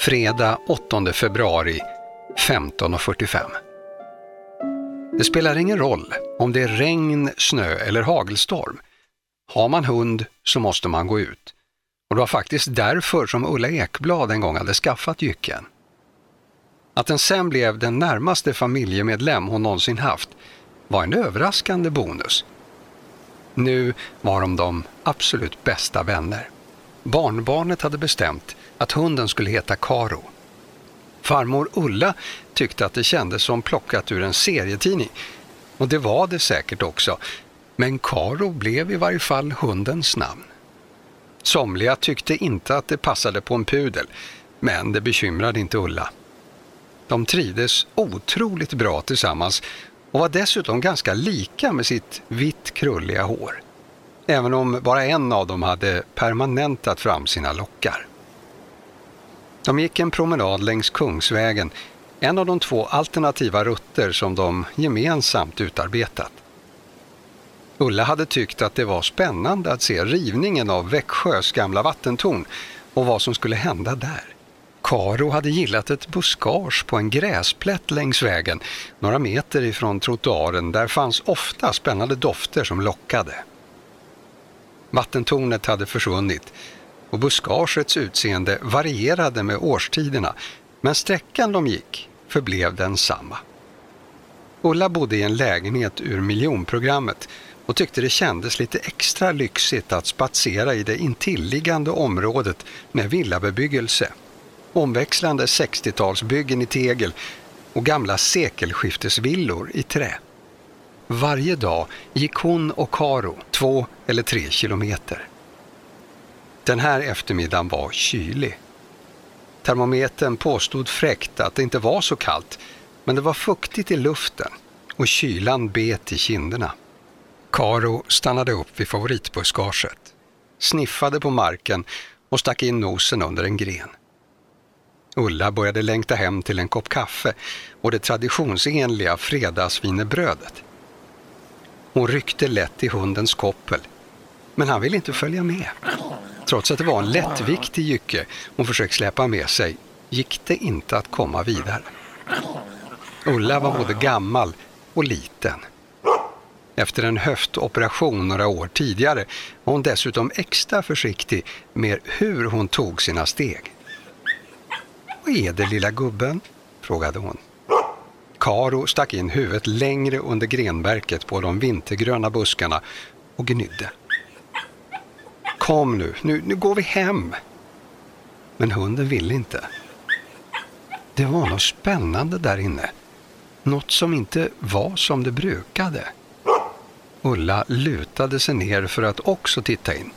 Fredag 8 februari 15.45 Det spelar ingen roll om det är regn, snö eller hagelstorm. Har man hund så måste man gå ut. Och det var faktiskt därför som Ulla Ekblad en gång hade skaffat jycken. Att den sen blev den närmaste familjemedlem hon någonsin haft var en överraskande bonus. Nu var de de absolut bästa vänner. Barnbarnet hade bestämt att hunden skulle heta Karo. Farmor Ulla tyckte att det kändes som plockat ur en serietidning. Och det var det säkert också. Men Karo blev i varje fall hundens namn. Somliga tyckte inte att det passade på en pudel, men det bekymrade inte Ulla. De trivdes otroligt bra tillsammans och var dessutom ganska lika med sitt vitt krulliga hår. Även om bara en av dem hade permanentat fram sina lockar. De gick en promenad längs Kungsvägen, en av de två alternativa rutter som de gemensamt utarbetat. Ulla hade tyckt att det var spännande att se rivningen av Växjös gamla vattentorn och vad som skulle hända där. Karo hade gillat ett buskage på en gräsplätt längs vägen, några meter ifrån trottoaren. Där fanns ofta spännande dofter som lockade. Vattentornet hade försvunnit och buskagets utseende varierade med årstiderna, men sträckan de gick förblev densamma. Ulla bodde i en lägenhet ur miljonprogrammet och tyckte det kändes lite extra lyxigt att spatsera i det intilliggande området med villabebyggelse, omväxlande 60-talsbyggen i tegel och gamla sekelskiftesvillor i trä. Varje dag gick hon och Karo två eller tre kilometer. Den här eftermiddagen var kylig. Termometern påstod fräckt att det inte var så kallt, men det var fuktigt i luften och kylan bet i kinderna. Karo stannade upp vid favoritbuskaget, sniffade på marken och stack in nosen under en gren. Ulla började längta hem till en kopp kaffe och det traditionsenliga fredagsvinerbrödet. Hon ryckte lätt i hundens koppel, men han ville inte följa med. Trots att det var en lättviktig jycke hon försökt släpa med sig gick det inte att komma vidare. Ulla var både gammal och liten. Efter en höftoperation några år tidigare var hon dessutom extra försiktig med hur hon tog sina steg. Vad är det lilla gubben? frågade hon. Karo stack in huvudet längre under grenverket på de vintergröna buskarna och gnydde. Kom nu, nu, nu går vi hem. Men hunden ville inte. Det var något spännande där inne. Något som inte var som det brukade. Ulla lutade sig ner för att också titta in.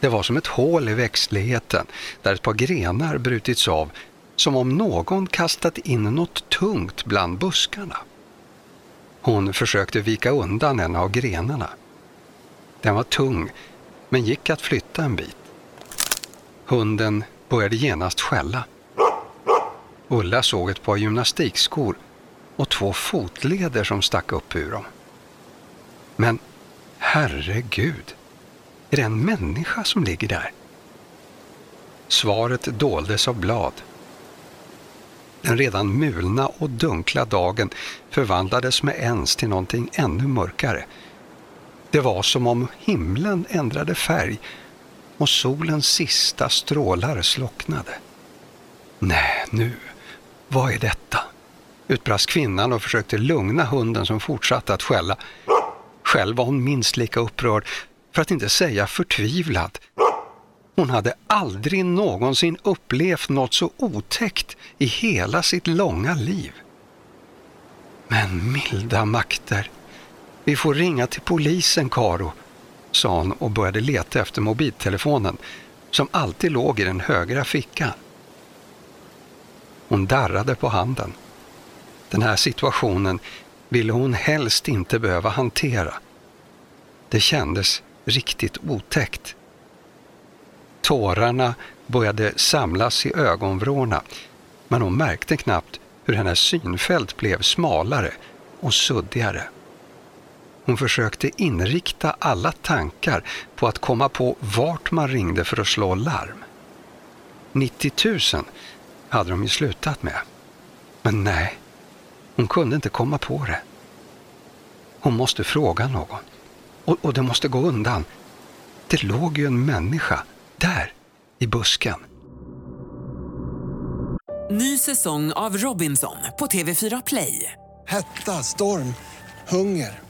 Det var som ett hål i växtligheten där ett par grenar brutits av som om någon kastat in något tungt bland buskarna. Hon försökte vika undan en av grenarna. Den var tung men gick att flytta en bit. Hunden började genast skälla. Ulla såg ett par gymnastikskor och två fotleder som stack upp ur dem. Men herregud, är det en människa som ligger där? Svaret doldes av blad. Den redan mulna och dunkla dagen förvandlades med ens till någonting ännu mörkare. Det var som om himlen ändrade färg och solens sista strålar slocknade. Nej, nu, vad är detta? utbrast kvinnan och försökte lugna hunden som fortsatte att skälla. Själv var hon minst lika upprörd, för att inte säga förtvivlad. Hon hade aldrig någonsin upplevt något så otäckt i hela sitt långa liv. Men milda makter, vi får ringa till polisen, Karo, sa hon och började leta efter mobiltelefonen som alltid låg i den högra fickan. Hon darrade på handen. Den här situationen ville hon helst inte behöva hantera. Det kändes riktigt otäckt. Tårarna började samlas i ögonvrårna men hon märkte knappt hur hennes synfält blev smalare och suddigare. Hon försökte inrikta alla tankar på att komma på vart man ringde för att slå larm. 90 000 hade de ju slutat med. Men nej, hon kunde inte komma på det. Hon måste fråga någon. Och, och det måste gå undan. Det låg ju en människa där, i busken. Ny säsong av Robinson på TV4 Play. Hetta, storm, hunger.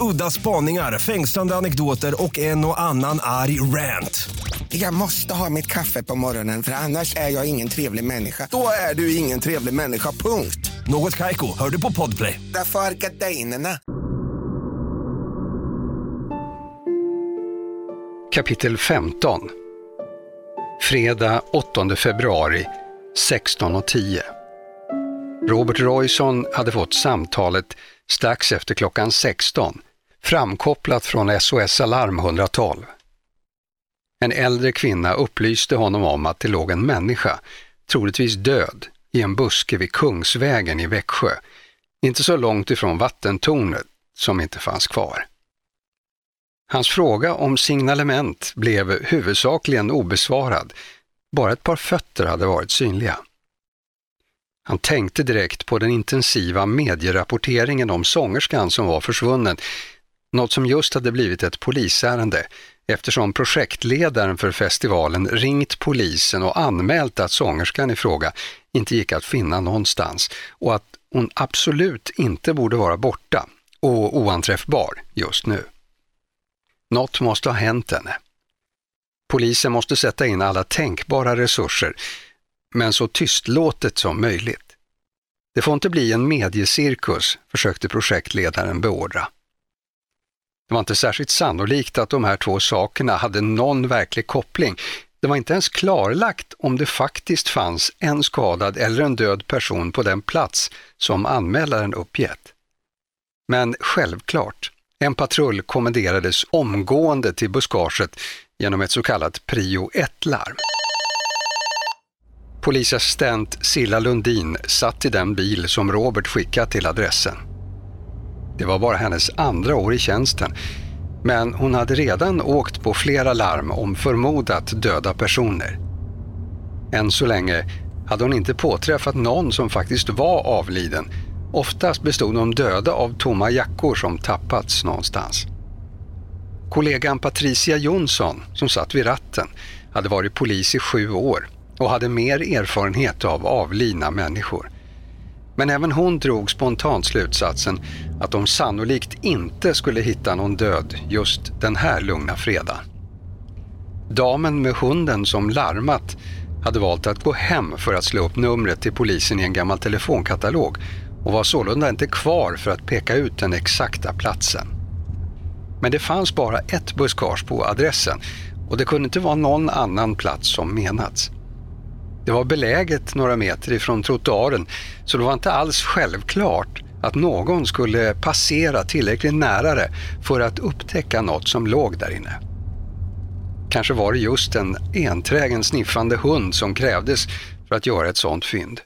Udda spaningar, fängslande anekdoter och en och annan arg rant. Jag måste ha mitt kaffe på morgonen för annars är jag ingen trevlig människa. Då är du ingen trevlig människa, punkt. Något Kaiko, hör du på Podplay. Därför är gardinerna. Kapitel 15 Fredag 8 februari 16.10 Robert Royson hade fått samtalet strax efter klockan 16 framkopplat från SOS Alarm 112. En äldre kvinna upplyste honom om att det låg en människa, troligtvis död, i en buske vid Kungsvägen i Växjö, inte så långt ifrån vattentornet som inte fanns kvar. Hans fråga om signalement blev huvudsakligen obesvarad. Bara ett par fötter hade varit synliga. Han tänkte direkt på den intensiva medierapporteringen om sångerskan som var försvunnen, något som just hade blivit ett polisärende eftersom projektledaren för festivalen ringt polisen och anmält att sångerskan i fråga inte gick att finna någonstans och att hon absolut inte borde vara borta och oanträffbar just nu. Något måste ha hänt henne. Polisen måste sätta in alla tänkbara resurser, men så tystlåtet som möjligt. Det får inte bli en mediecirkus, försökte projektledaren beordra. Det var inte särskilt sannolikt att de här två sakerna hade någon verklig koppling. Det var inte ens klarlagt om det faktiskt fanns en skadad eller en död person på den plats som anmälaren uppgett. Men självklart, en patrull kommenderades omgående till buskaget genom ett så kallat prio 1-larm. Polisassistent Silla Lundin satt i den bil som Robert skickat till adressen. Det var bara hennes andra år i tjänsten, men hon hade redan åkt på flera larm om förmodat döda personer. Än så länge hade hon inte påträffat någon som faktiskt var avliden. Oftast bestod de döda av tomma jackor som tappats någonstans. Kollegan Patricia Jonsson, som satt vid ratten, hade varit polis i sju år och hade mer erfarenhet av avlidna människor. Men även hon drog spontant slutsatsen att de sannolikt inte skulle hitta någon död just den här lugna fredagen. Damen med hunden som larmat hade valt att gå hem för att slå upp numret till polisen i en gammal telefonkatalog och var sålunda inte kvar för att peka ut den exakta platsen. Men det fanns bara ett buskage på adressen och det kunde inte vara någon annan plats som menats. Det var beläget några meter ifrån trottoaren så det var inte alls självklart att någon skulle passera tillräckligt nära det för att upptäcka något som låg där inne. Kanske var det just en enträgen sniffande hund som krävdes för att göra ett sådant fynd.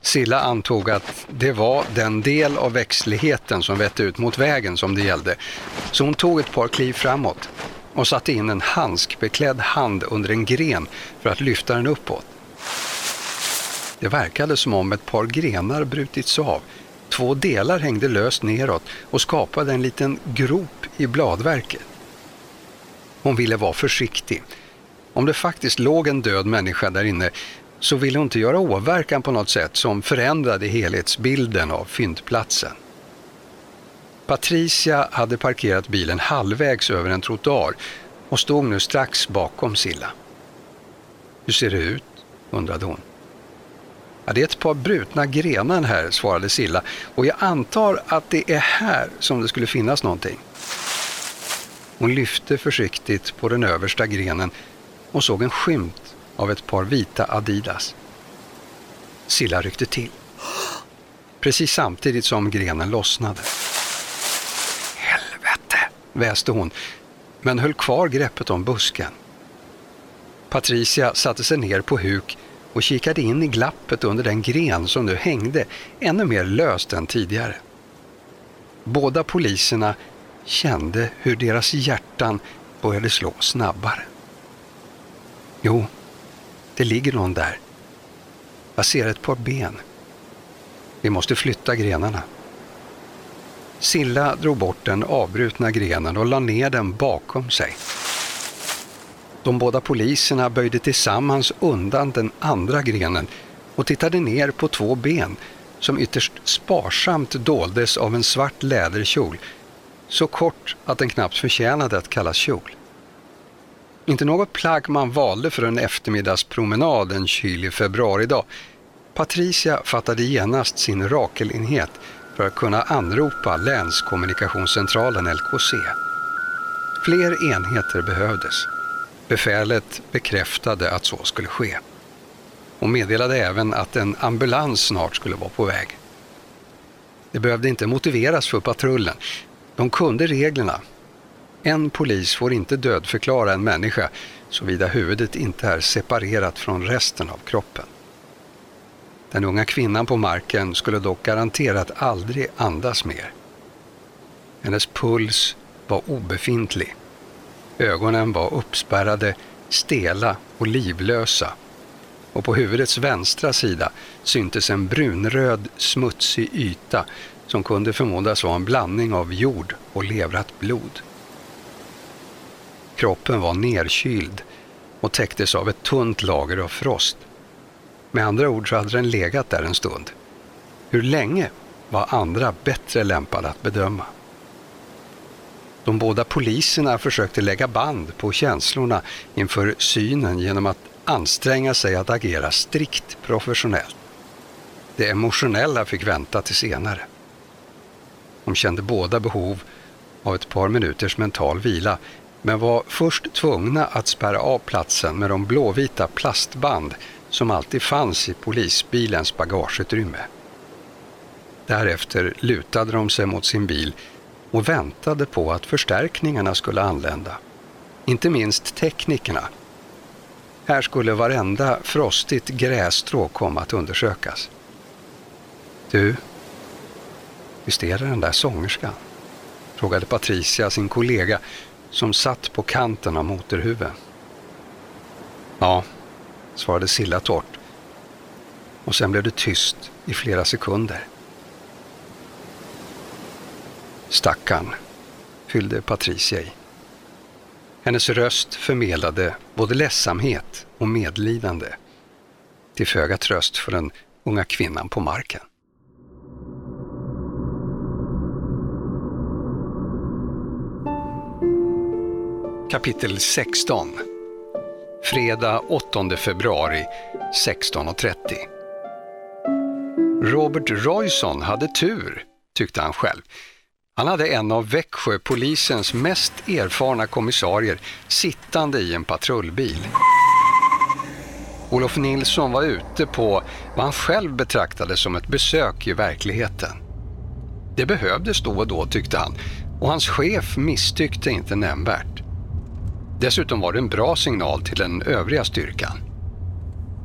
Silla antog att det var den del av växtligheten som vette ut mot vägen som det gällde, så hon tog ett par kliv framåt och satte in en handskbeklädd hand under en gren för att lyfta den uppåt. Det verkade som om ett par grenar brutits av. Två delar hängde löst neråt och skapade en liten grop i bladverket. Hon ville vara försiktig. Om det faktiskt låg en död människa där inne så ville hon inte göra åverkan på något sätt som förändrade helhetsbilden av fyndplatsen. Patricia hade parkerat bilen halvvägs över en trottoar och stod nu strax bakom Silla. Hur ser det ut? undrade hon. Ja, det är ett par brutna grenar här, svarade Silla och jag antar att det är här som det skulle finnas någonting. Hon lyfte försiktigt på den översta grenen och såg en skymt av ett par vita Adidas. Silla ryckte till. Precis samtidigt som grenen lossnade. Väste hon, men höll kvar greppet om busken. Patricia satte sig ner på huk och kikade in i glappet under den gren som nu hängde ännu mer löst än tidigare. Båda poliserna kände hur deras hjärtan började slå snabbare. Jo, det ligger någon där. Jag ser ett par ben. Vi måste flytta grenarna. Silla drog bort den avbrutna grenen och la ner den bakom sig. De båda poliserna böjde tillsammans undan den andra grenen och tittade ner på två ben som ytterst sparsamt doldes av en svart läderkjol, så kort att den knappt förtjänade att kallas kjol. Inte något plagg man valde för en eftermiddagspromenad en kylig februaridag. Patricia fattade genast sin rakelenhet för att kunna anropa länskommunikationscentralen LKC. Fler enheter behövdes. Befälet bekräftade att så skulle ske och meddelade även att en ambulans snart skulle vara på väg. Det behövde inte motiveras för patrullen. De kunde reglerna. En polis får inte dödförklara en människa såvida huvudet inte är separerat från resten av kroppen. Den unga kvinnan på marken skulle dock garanterat aldrig andas mer. Hennes puls var obefintlig Ögonen var uppspärrade, stela och livlösa och på huvudets vänstra sida syntes en brunröd, smutsig yta som kunde förmodas vara en blandning av jord och levrat blod. Kroppen var nerkyld och täcktes av ett tunt lager av frost. Med andra ord så hade den legat där en stund. Hur länge var andra bättre lämpade att bedöma. De båda poliserna försökte lägga band på känslorna inför synen genom att anstränga sig att agera strikt professionellt. Det emotionella fick vänta till senare. De kände båda behov av ett par minuters mental vila men var först tvungna att spärra av platsen med de blåvita plastband som alltid fanns i polisbilens bagageutrymme. Därefter lutade de sig mot sin bil och väntade på att förstärkningarna skulle anlända. Inte minst teknikerna. Här skulle varenda frostigt grässtrå komma att undersökas. Du, visst är det den där sångerskan? Frågade Patricia sin kollega som satt på kanten av motorhuven. Ja, svarade Silla torrt. Och sen blev det tyst i flera sekunder. Stackarn, fyllde Patricia i. Hennes röst förmedlade både ledsamhet och medlidande. Till föga tröst för den unga kvinnan på marken. Kapitel 16 Fredag 8 februari 16.30 Robert Royson hade tur, tyckte han själv. Han hade en av Växjöpolisens mest erfarna kommissarier sittande i en patrullbil. Olof Nilsson var ute på vad han själv betraktade som ett besök i verkligheten. Det behövdes då och då tyckte han och hans chef misstyckte inte nämnvärt. Dessutom var det en bra signal till den övriga styrkan.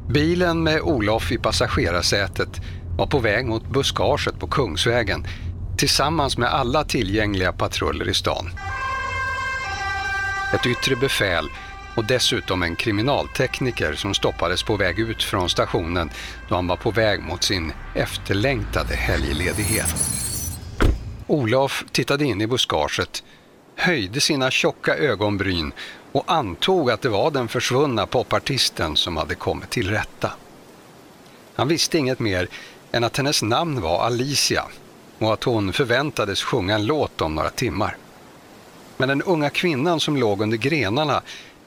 Bilen med Olof i passagerarsätet var på väg mot buskaget på Kungsvägen tillsammans med alla tillgängliga patruller i stan. Ett yttre befäl och dessutom en kriminaltekniker som stoppades på väg ut från stationen då han var på väg mot sin efterlängtade helgledighet. Olof tittade in i buskaget, höjde sina tjocka ögonbryn och antog att det var den försvunna popartisten som hade kommit till rätta. Han visste inget mer än att hennes namn var Alicia och att hon förväntades sjunga en låt om några timmar. Men den unga kvinnan som låg under grenarna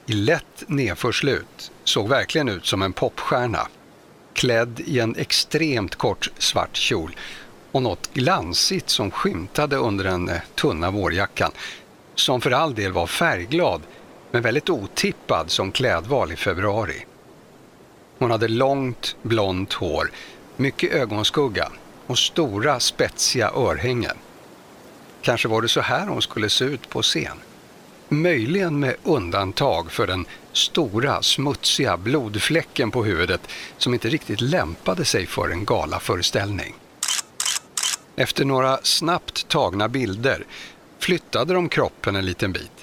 i lätt nedförslut såg verkligen ut som en popstjärna. Klädd i en extremt kort svart kjol och något glansigt som skymtade under den eh, tunna vårjackan, som för all del var färgglad men väldigt otippad som klädval i februari. Hon hade långt blont hår, mycket ögonskugga och stora spetsiga örhängen. Kanske var det så här hon skulle se ut på scen. Möjligen med undantag för den stora smutsiga blodfläcken på huvudet som inte riktigt lämpade sig för en galaföreställning. Efter några snabbt tagna bilder flyttade de kroppen en liten bit.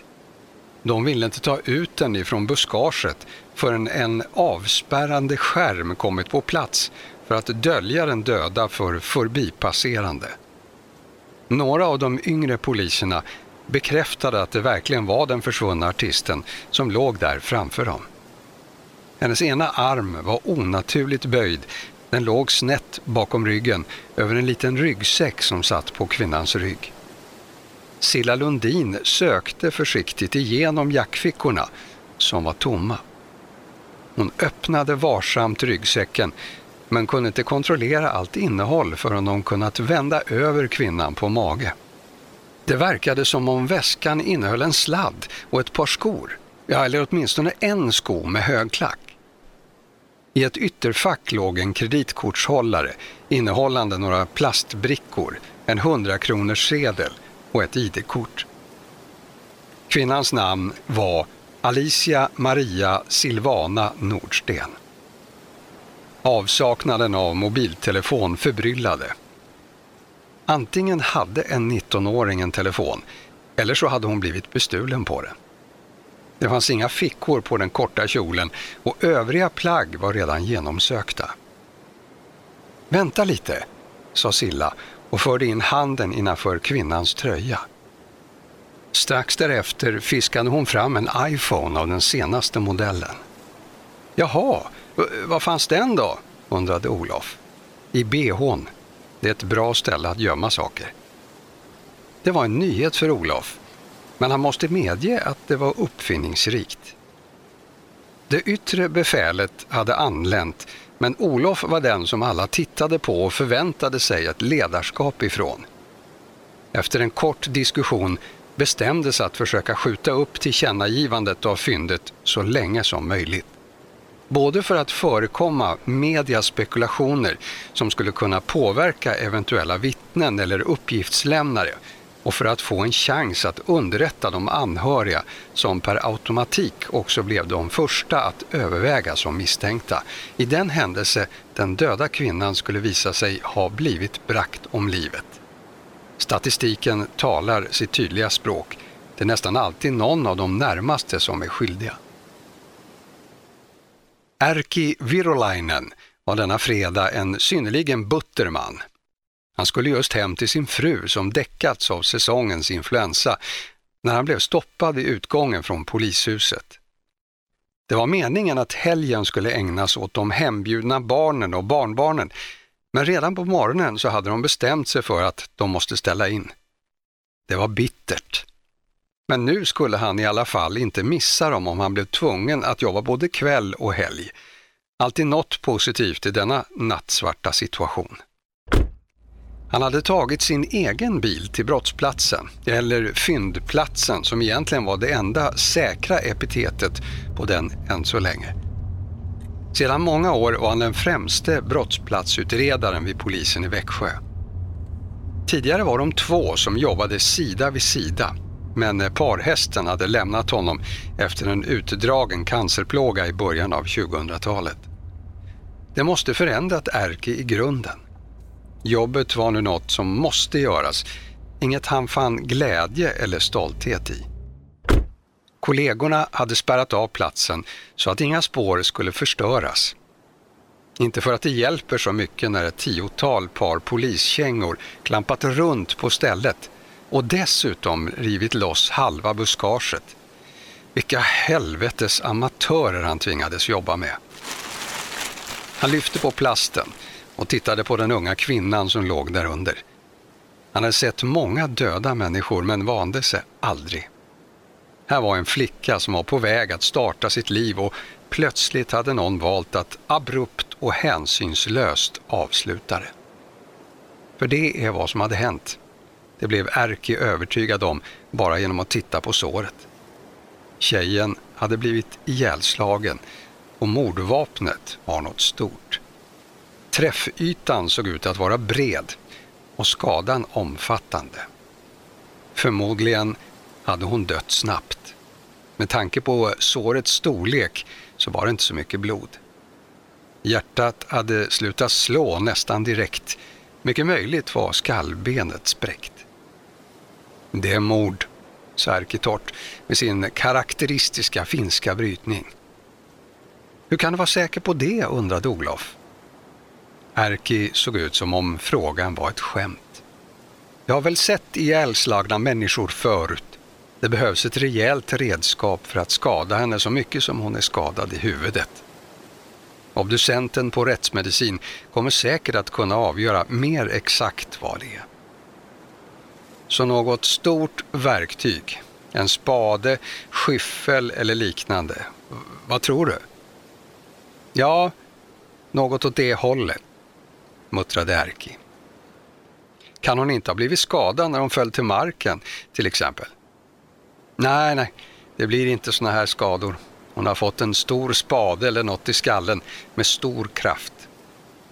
De ville inte ta ut den ifrån buskaget förrän en avspärrande skärm kommit på plats för att dölja den döda för förbipasserande. Några av de yngre poliserna bekräftade att det verkligen var den försvunna artisten som låg där framför dem. Hennes ena arm var onaturligt böjd. Den låg snett bakom ryggen över en liten ryggsäck som satt på kvinnans rygg. Silla Lundin sökte försiktigt igenom jackfickorna som var tomma. Hon öppnade varsamt ryggsäcken men kunde inte kontrollera allt innehåll förrän de kunnat vända över kvinnan på mage. Det verkade som om väskan innehöll en sladd och ett par skor, ja, eller åtminstone en sko med hög klack. I ett ytterfack låg en kreditkortshållare innehållande några plastbrickor, en hundrakronors sedel och ett ID-kort. Kvinnans namn var Alicia Maria Silvana Nordsten. Avsaknaden av mobiltelefon förbryllade. Antingen hade en 19-åring en telefon eller så hade hon blivit bestulen på den. Det fanns inga fickor på den korta kjolen och övriga plagg var redan genomsökta. Vänta lite, sa Silla och förde in handen innanför kvinnans tröja. Strax därefter fiskade hon fram en iPhone av den senaste modellen. Jaha, var fanns den då? undrade Olof. I bhn. Det är ett bra ställe att gömma saker. Det var en nyhet för Olof, men han måste medge att det var uppfinningsrikt. Det yttre befälet hade anlänt, men Olof var den som alla tittade på och förväntade sig ett ledarskap ifrån. Efter en kort diskussion bestämdes att försöka skjuta upp tillkännagivandet av fyndet så länge som möjligt. Både för att förekomma medias spekulationer som skulle kunna påverka eventuella vittnen eller uppgiftslämnare och för att få en chans att underrätta de anhöriga som per automatik också blev de första att överväga som misstänkta i den händelse den döda kvinnan skulle visa sig ha blivit brakt om livet. Statistiken talar sitt tydliga språk. Det är nästan alltid någon av de närmaste som är skyldiga. Erkki Virolainen var denna fredag en synnerligen butter man. Han skulle just hem till sin fru som däckats av säsongens influensa när han blev stoppad i utgången från polishuset. Det var meningen att helgen skulle ägnas åt de hembjudna barnen och barnbarnen men redan på morgonen så hade de bestämt sig för att de måste ställa in. Det var bittert. Men nu skulle han i alla fall inte missa dem om han blev tvungen att jobba både kväll och helg. Alltid något positivt i denna nattsvarta situation. Han hade tagit sin egen bil till brottsplatsen, eller fyndplatsen som egentligen var det enda säkra epitetet på den än så länge. Sedan många år var han den främste brottsplatsutredaren vid polisen i Växjö. Tidigare var de två som jobbade sida vid sida, men parhästen hade lämnat honom efter en utdragen cancerplåga i början av 2000-talet. Det måste förändrat Erke i grunden. Jobbet var nu något som måste göras, inget han fann glädje eller stolthet i. Kollegorna hade spärrat av platsen så att inga spår skulle förstöras. Inte för att det hjälper så mycket när ett tiotal par poliskängor klampat runt på stället och dessutom rivit loss halva buskaget. Vilka helvetes amatörer han tvingades jobba med. Han lyfte på plasten och tittade på den unga kvinnan som låg därunder. Han hade sett många döda människor men vande sig aldrig. Här var en flicka som var på väg att starta sitt liv och plötsligt hade någon valt att abrupt och hänsynslöst avsluta det. För det är vad som hade hänt. Det blev Erki övertygad om bara genom att titta på såret. Tjejen hade blivit ihjälslagen och mordvapnet var något stort. Träffytan såg ut att vara bred och skadan omfattande. Förmodligen hade hon dött snabbt. Med tanke på sårets storlek så var det inte så mycket blod. Hjärtat hade slutat slå nästan direkt. Mycket möjligt var skallbenet spräckt. Det är mord, sa Erkki torrt med sin karaktäristiska finska brytning. Hur kan du vara säker på det, undrade Olof. Erki såg ut som om frågan var ett skämt. Jag har väl sett ihjälslagna människor förut. Det behövs ett rejält redskap för att skada henne så mycket som hon är skadad i huvudet. Obducenten på rättsmedicin kommer säkert att kunna avgöra mer exakt vad det är. Så något stort verktyg, en spade, skyffel eller liknande. Vad tror du? Ja, något åt det hållet, muttrade Erki. Kan hon inte ha blivit skadad när hon föll till marken, till exempel? Nej, nej, det blir inte såna här skador. Hon har fått en stor spade eller något i skallen med stor kraft.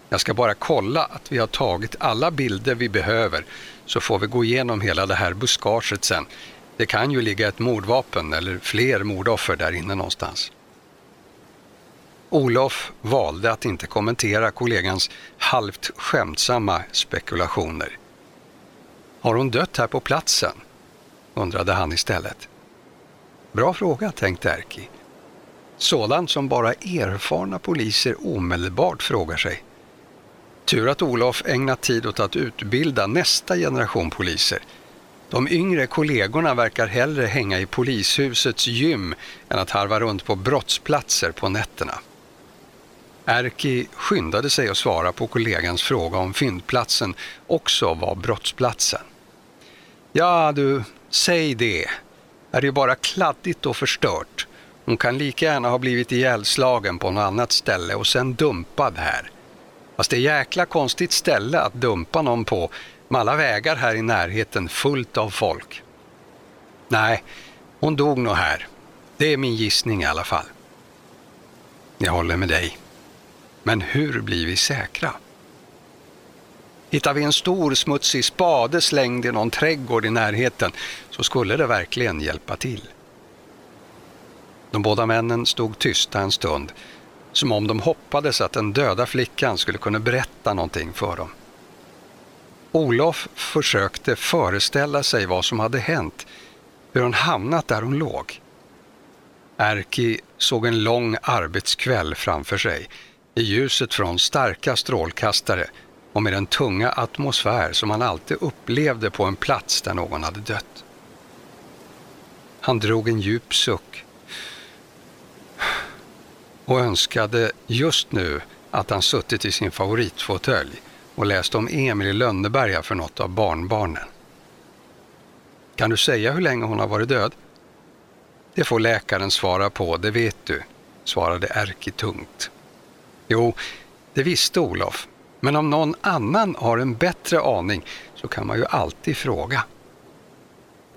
Jag ska bara kolla att vi har tagit alla bilder vi behöver så får vi gå igenom hela det här buskaget sen. Det kan ju ligga ett mordvapen eller fler mordoffer där inne någonstans. Olof valde att inte kommentera kollegans halvt skämtsamma spekulationer. Har hon dött här på platsen? undrade han istället. Bra fråga, tänkte Erki. Sådant som bara erfarna poliser omedelbart frågar sig. Tur att Olof ägnat tid åt att utbilda nästa generation poliser. De yngre kollegorna verkar hellre hänga i polishusets gym än att harva runt på brottsplatser på nätterna. Erki skyndade sig att svara på kollegans fråga om fyndplatsen också var brottsplatsen. Ja du, säg det. Är det bara kladdigt och förstört. Hon kan lika gärna ha blivit ihjälslagen på något annat ställe och sen dumpad här. Fast det är jäkla konstigt ställe att dumpa någon på med alla vägar här i närheten fullt av folk. Nej, hon dog nog här. Det är min gissning i alla fall. Jag håller med dig. Men hur blir vi säkra? Hittar vi en stor smutsig spade slängd i någon trädgård i närheten så skulle det verkligen hjälpa till. De båda männen stod tysta en stund, som om de hoppades att den döda flickan skulle kunna berätta någonting för dem. Olof försökte föreställa sig vad som hade hänt, hur hon hamnat där hon låg. Erki såg en lång arbetskväll framför sig i ljuset från starka strålkastare och med den tunga atmosfär som han alltid upplevde på en plats där någon hade dött. Han drog en djup suck och önskade just nu att han suttit i sin favoritfåtölj och läst om Emil i Lönneberga för något av barnbarnen. Kan du säga hur länge hon har varit död? Det får läkaren svara på, det vet du, svarade Erki tungt. Jo, det visste Olof, men om någon annan har en bättre aning så kan man ju alltid fråga.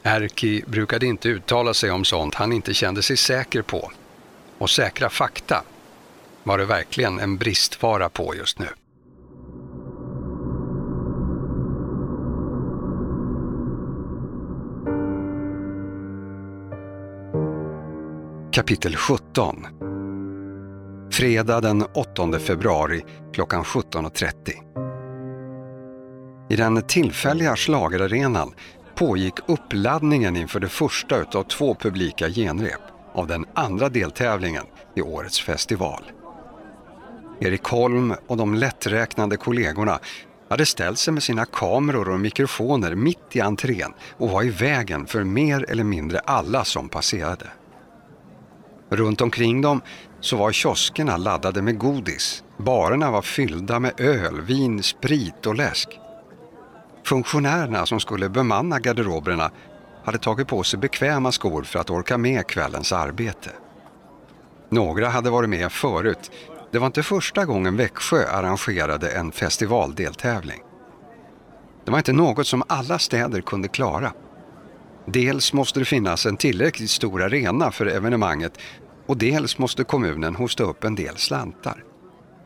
Erki brukade inte uttala sig om sånt han inte kände sig säker på. Och säkra fakta var det verkligen en bristvara på just nu. Kapitel 17 Fredag den 8 februari klockan 17.30. I den tillfälliga schlagerarenan pågick uppladdningen inför det första av två publika genrep av den andra deltävlingen i årets festival. Erik Holm och de lätträknande kollegorna hade ställt sig med sina kameror och mikrofoner mitt i entrén och var i vägen för mer eller mindre alla som passerade. Runt omkring dem så var kioskerna laddade med godis Barerna var fyllda med öl, vin, sprit och läsk. Funktionärerna som skulle bemanna garderoberna hade tagit på sig bekväma skor för att orka med kvällens arbete. Några hade varit med förut. Det var inte första gången Växjö arrangerade en festivaldeltävling. Det var inte något som alla städer kunde klara. Dels måste det finnas en tillräckligt stor arena för evenemanget och dels måste kommunen hosta upp en del slantar.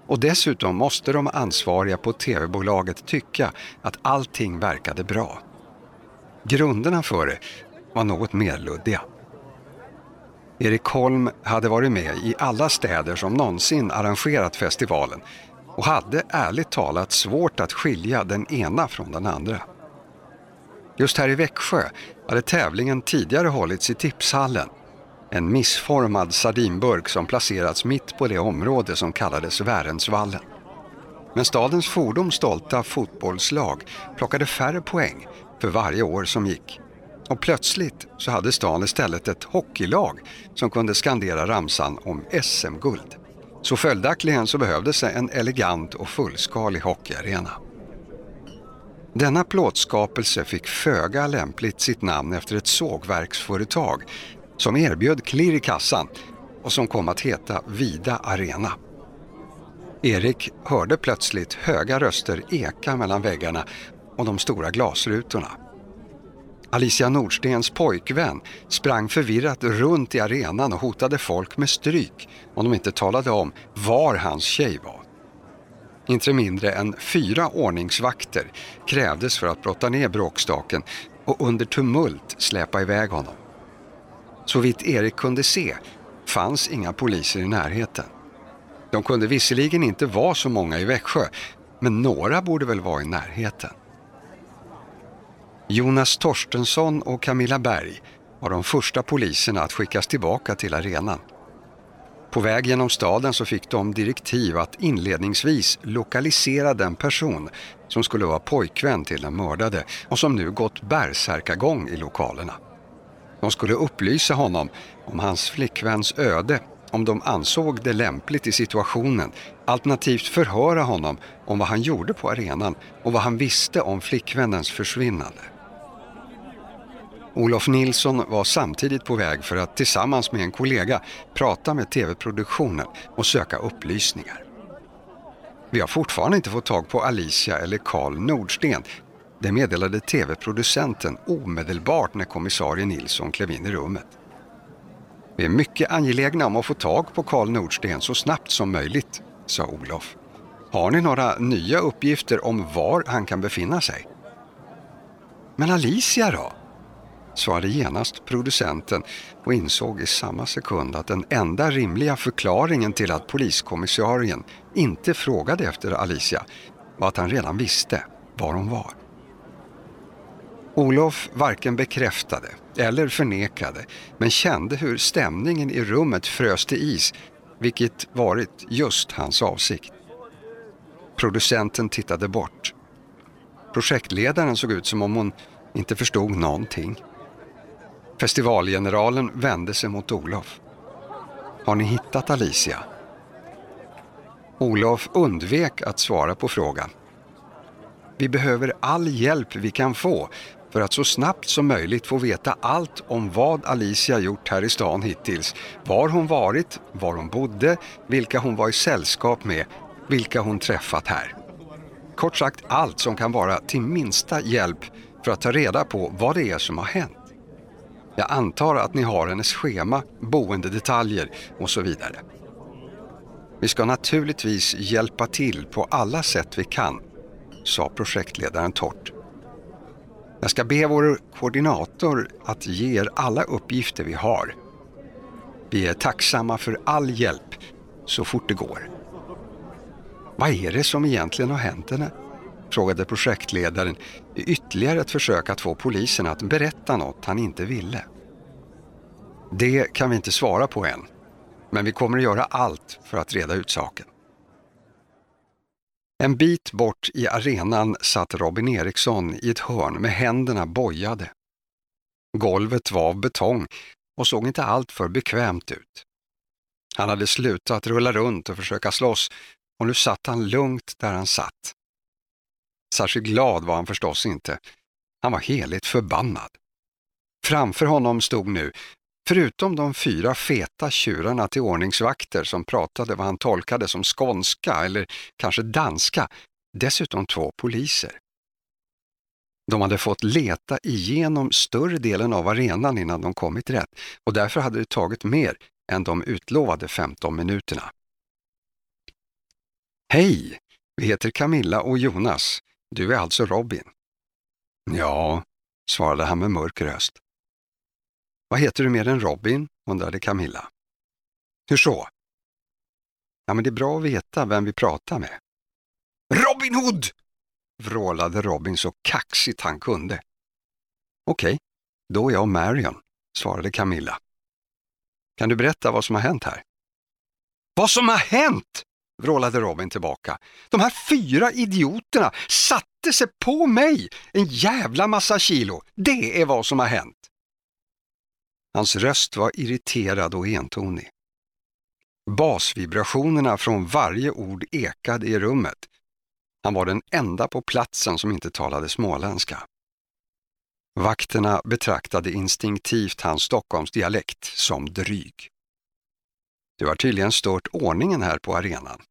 Och dessutom måste de ansvariga på tv-bolaget tycka att allting verkade bra. Grunderna för det var något mer luddiga. Erik Holm hade varit med i alla städer som någonsin arrangerat festivalen och hade ärligt talat svårt att skilja den ena från den andra. Just här i Växjö hade tävlingen tidigare hållits i tipshallen. En missformad sardinburk som placerats mitt på det område som kallades Värensvallen. Men stadens fordom stolta fotbollslag plockade färre poäng för varje år som gick. Och plötsligt så hade stan istället ett hockeylag som kunde skandera ramsan om SM-guld. Så följaktligen så behövdes en elegant och fullskalig hockeyarena. Denna plåtskapelse fick föga lämpligt sitt namn efter ett sågverksföretag som erbjöd klirr i kassan och som kom att heta Vida Arena. Erik hörde plötsligt höga röster eka mellan väggarna och de stora glasrutorna. Alicia Nordstens pojkvän sprang förvirrat runt i arenan och hotade folk med stryk om de inte talade om var hans tjej var. Inte mindre än fyra ordningsvakter krävdes för att brotta ner bråkstaken och under tumult släpa iväg honom. Så vitt Erik kunde se fanns inga poliser i närheten. De kunde visserligen inte vara så många i Växjö, men några borde väl vara i närheten. Jonas Torstensson och Camilla Berg var de första poliserna att skickas tillbaka till arenan. På väg genom staden så fick de direktiv att inledningsvis lokalisera den person som skulle vara pojkvän till den mördade och som nu gått bärsärkagång i lokalerna. De skulle upplysa honom om hans flickväns öde om de ansåg det lämpligt i situationen, alternativt förhöra honom om vad han gjorde på arenan och vad han visste om flickvännens försvinnande. Olof Nilsson var samtidigt på väg för att tillsammans med en kollega prata med tv-produktionen och söka upplysningar. Vi har fortfarande inte fått tag på Alicia eller Karl Nordsten. Det meddelade tv-producenten omedelbart när kommissarie Nilsson klev in i rummet. Vi är mycket angelägna om att få tag på Karl Nordsten så snabbt som möjligt, sa Olof. Har ni några nya uppgifter om var han kan befinna sig? Men Alicia då? svarade genast producenten och insåg i samma sekund att den enda rimliga förklaringen till att poliskommissarien inte frågade efter Alicia var att han redan visste var hon var. Olof varken bekräftade eller förnekade men kände hur stämningen i rummet frös till is vilket varit just hans avsikt. Producenten tittade bort. Projektledaren såg ut som om hon inte förstod någonting. Festivalgeneralen vände sig mot Olof. Har ni hittat Alicia? Olof undvek att svara på frågan. Vi behöver all hjälp vi kan få för att så snabbt som möjligt få veta allt om vad Alicia gjort här i stan hittills. Var hon varit, var hon bodde, vilka hon var i sällskap med, vilka hon träffat här. Kort sagt allt som kan vara till minsta hjälp för att ta reda på vad det är som har hänt. Jag antar att ni har hennes schema, boendedetaljer och så vidare. Vi ska naturligtvis hjälpa till på alla sätt vi kan, sa projektledaren torrt. Jag ska be vår koordinator att ge er alla uppgifter vi har. Vi är tacksamma för all hjälp så fort det går. Vad är det som egentligen har hänt henne? frågade projektledaren i ytterligare ett försök att få polisen att berätta något han inte ville. Det kan vi inte svara på än, men vi kommer att göra allt för att reda ut saken. En bit bort i arenan satt Robin Eriksson i ett hörn med händerna bojade. Golvet var av betong och såg inte allt för bekvämt ut. Han hade slutat rulla runt och försöka slåss och nu satt han lugnt där han satt. Särskilt glad var han förstås inte. Han var heligt förbannad. Framför honom stod nu, förutom de fyra feta tjurarna till ordningsvakter som pratade vad han tolkade som skånska eller kanske danska, dessutom två poliser. De hade fått leta igenom större delen av arenan innan de kommit rätt och därför hade det tagit mer än de utlovade 15 minuterna. Hej, vi heter Camilla och Jonas. Du är alltså Robin? Ja, svarade han med mörk röst. Vad heter du mer än Robin? undrade Camilla. Hur så? Ja, men det är bra att veta vem vi pratar med. Robin Hood! vrålade Robin så kaxigt han kunde. Okej, då är jag Marion, svarade Camilla. Kan du berätta vad som har hänt här? Vad som har hänt? vrålade Robin tillbaka. De här fyra idioterna satte sig på mig! En jävla massa kilo. Det är vad som har hänt. Hans röst var irriterad och entonig. Basvibrationerna från varje ord ekade i rummet. Han var den enda på platsen som inte talade småländska. Vakterna betraktade instinktivt hans Stockholmsdialekt som dryg. Du har tydligen stört ordningen här på arenan.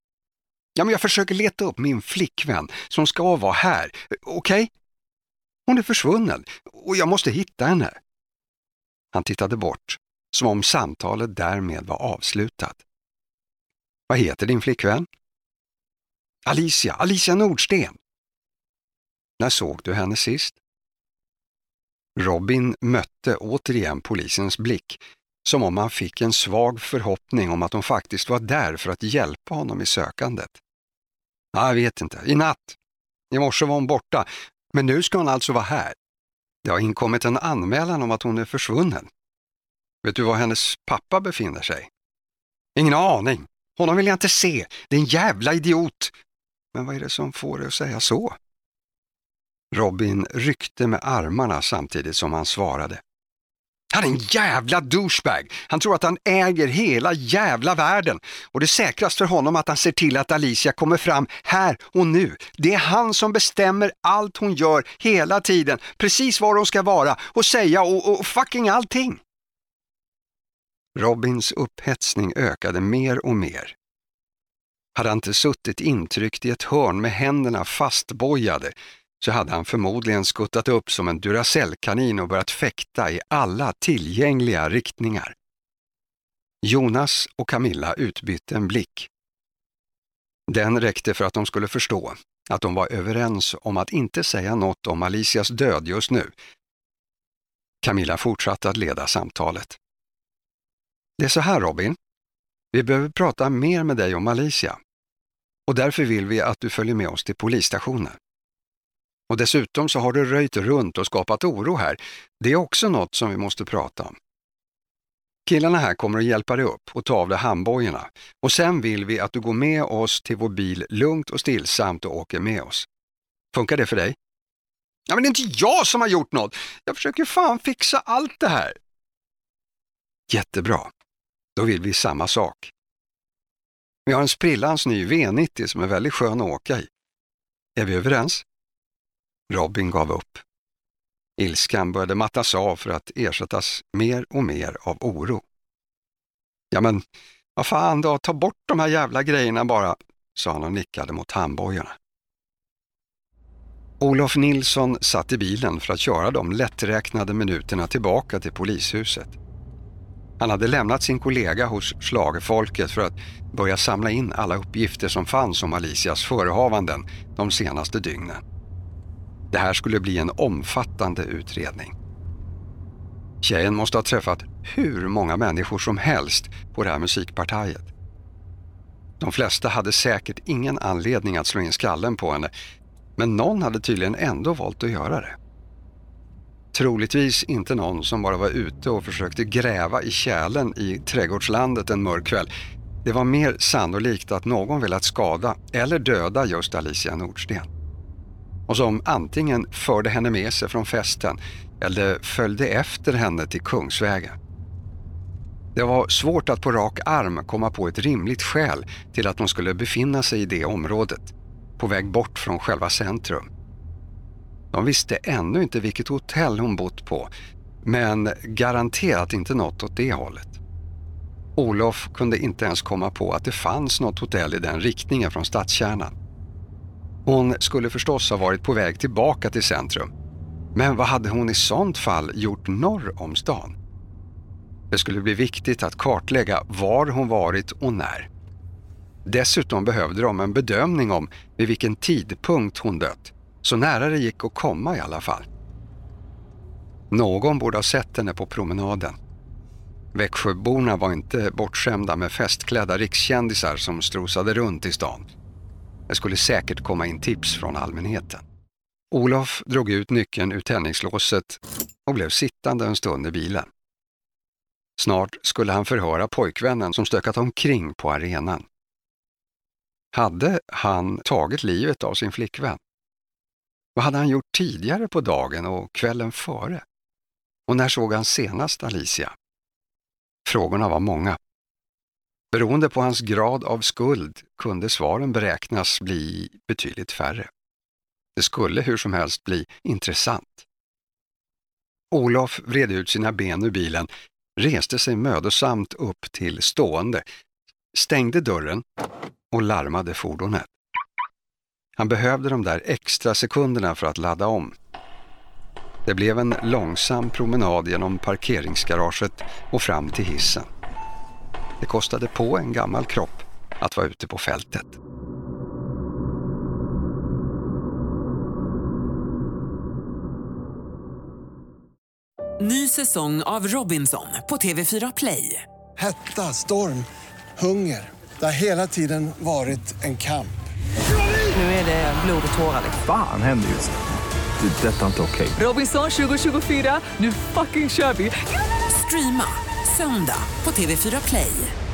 Ja, men jag försöker leta upp min flickvän som ska vara här, okej? Okay? Hon är försvunnen och jag måste hitta henne. Han tittade bort, som om samtalet därmed var avslutat. Vad heter din flickvän? Alicia, Alicia Nordsten. När såg du henne sist? Robin mötte återigen polisens blick, som om han fick en svag förhoppning om att de faktiskt var där för att hjälpa honom i sökandet. Jag vet inte, i natt. I morse var hon borta, men nu ska hon alltså vara här. Det har inkommit en anmälan om att hon är försvunnen. Vet du var hennes pappa befinner sig? Ingen aning. Honom vill jag inte se. Det är en jävla idiot. Men vad är det som får dig att säga så? Robin ryckte med armarna samtidigt som han svarade. Han är en jävla douchebag. Han tror att han äger hela jävla världen och det är säkrast för honom att han ser till att Alicia kommer fram här och nu. Det är han som bestämmer allt hon gör hela tiden, precis var hon ska vara och säga och, och fucking allting. Robins upphetsning ökade mer och mer. Hade han inte suttit intryckt i ett hörn med händerna fastbojade så hade han förmodligen skuttat upp som en Duracellkanin och börjat fäkta i alla tillgängliga riktningar. Jonas och Camilla utbytte en blick. Den räckte för att de skulle förstå att de var överens om att inte säga något om Alicias död just nu. Camilla fortsatte att leda samtalet. Det är så här Robin, vi behöver prata mer med dig om Alicia och därför vill vi att du följer med oss till polisstationen. Och dessutom så har du röjt runt och skapat oro här. Det är också något som vi måste prata om. Killarna här kommer att hjälpa dig upp och ta av dig handbojorna och sen vill vi att du går med oss till vår bil lugnt och stillsamt och åker med oss. Funkar det för dig? Ja, men det är inte jag som har gjort något. Jag försöker fan fixa allt det här. Jättebra. Då vill vi samma sak. Vi har en sprillans ny V90 som är väldigt skön att åka i. Är vi överens? Robin gav upp. Ilskan började mattas av för att ersättas mer och mer av oro. Ja men, vad fan då, ta bort de här jävla grejerna bara, sa han och nickade mot handbojorna. Olof Nilsson satt i bilen för att köra de lätträknade minuterna tillbaka till polishuset. Han hade lämnat sin kollega hos slagerfolket för att börja samla in alla uppgifter som fanns om Alicias förehavanden de senaste dygnen. Det här skulle bli en omfattande utredning. Tjejen måste ha träffat hur många människor som helst på det här musikpartiet. De flesta hade säkert ingen anledning att slå in skallen på henne, men någon hade tydligen ändå valt att göra det. Troligtvis inte någon som bara var ute och försökte gräva i kärlen i trädgårdslandet en mörk kväll. Det var mer sannolikt att någon velat skada eller döda just Alicia Nordsten. Och som antingen förde henne med sig från festen eller följde efter henne till Kungsvägen. Det var svårt att på rak arm komma på ett rimligt skäl till att de skulle befinna sig i det området, på väg bort från själva centrum. De visste ännu inte vilket hotell hon bott på, men garanterat inte något åt det hållet. Olof kunde inte ens komma på att det fanns något hotell i den riktningen från stadskärnan. Hon skulle förstås ha varit på väg tillbaka till centrum. Men vad hade hon i sånt fall gjort norr om stan? Det skulle bli viktigt att kartlägga var hon varit och när. Dessutom behövde de en bedömning om vid vilken tidpunkt hon dött, så nära det gick att komma i alla fall. Någon borde ha sett henne på promenaden. Växjöborna var inte bortskämda med festklädda rikskändisar som strosade runt i stan. Det skulle säkert komma in tips från allmänheten. Olof drog ut nyckeln ur tändningslåset och blev sittande en stund i bilen. Snart skulle han förhöra pojkvännen som stökat omkring på arenan. Hade han tagit livet av sin flickvän? Vad hade han gjort tidigare på dagen och kvällen före? Och när såg han senast Alicia? Frågorna var många. Beroende på hans grad av skuld kunde svaren beräknas bli betydligt färre. Det skulle hur som helst bli intressant. Olof vred ut sina ben ur bilen, reste sig mödosamt upp till stående, stängde dörren och larmade fordonet. Han behövde de där extra sekunderna för att ladda om. Det blev en långsam promenad genom parkeringsgaraget och fram till hissen. Det kostade på en gammal kropp att vara ute på fältet. Ny säsong av Robinson på TV4 Play. Hetta, storm, hunger. Det har hela tiden varit en kamp. Nu är det blod och tårar. Fan händer just. Det. är Detta är inte okej. Robinson 2024, nu fucking kör vi! Streama söndag på TV4 Play.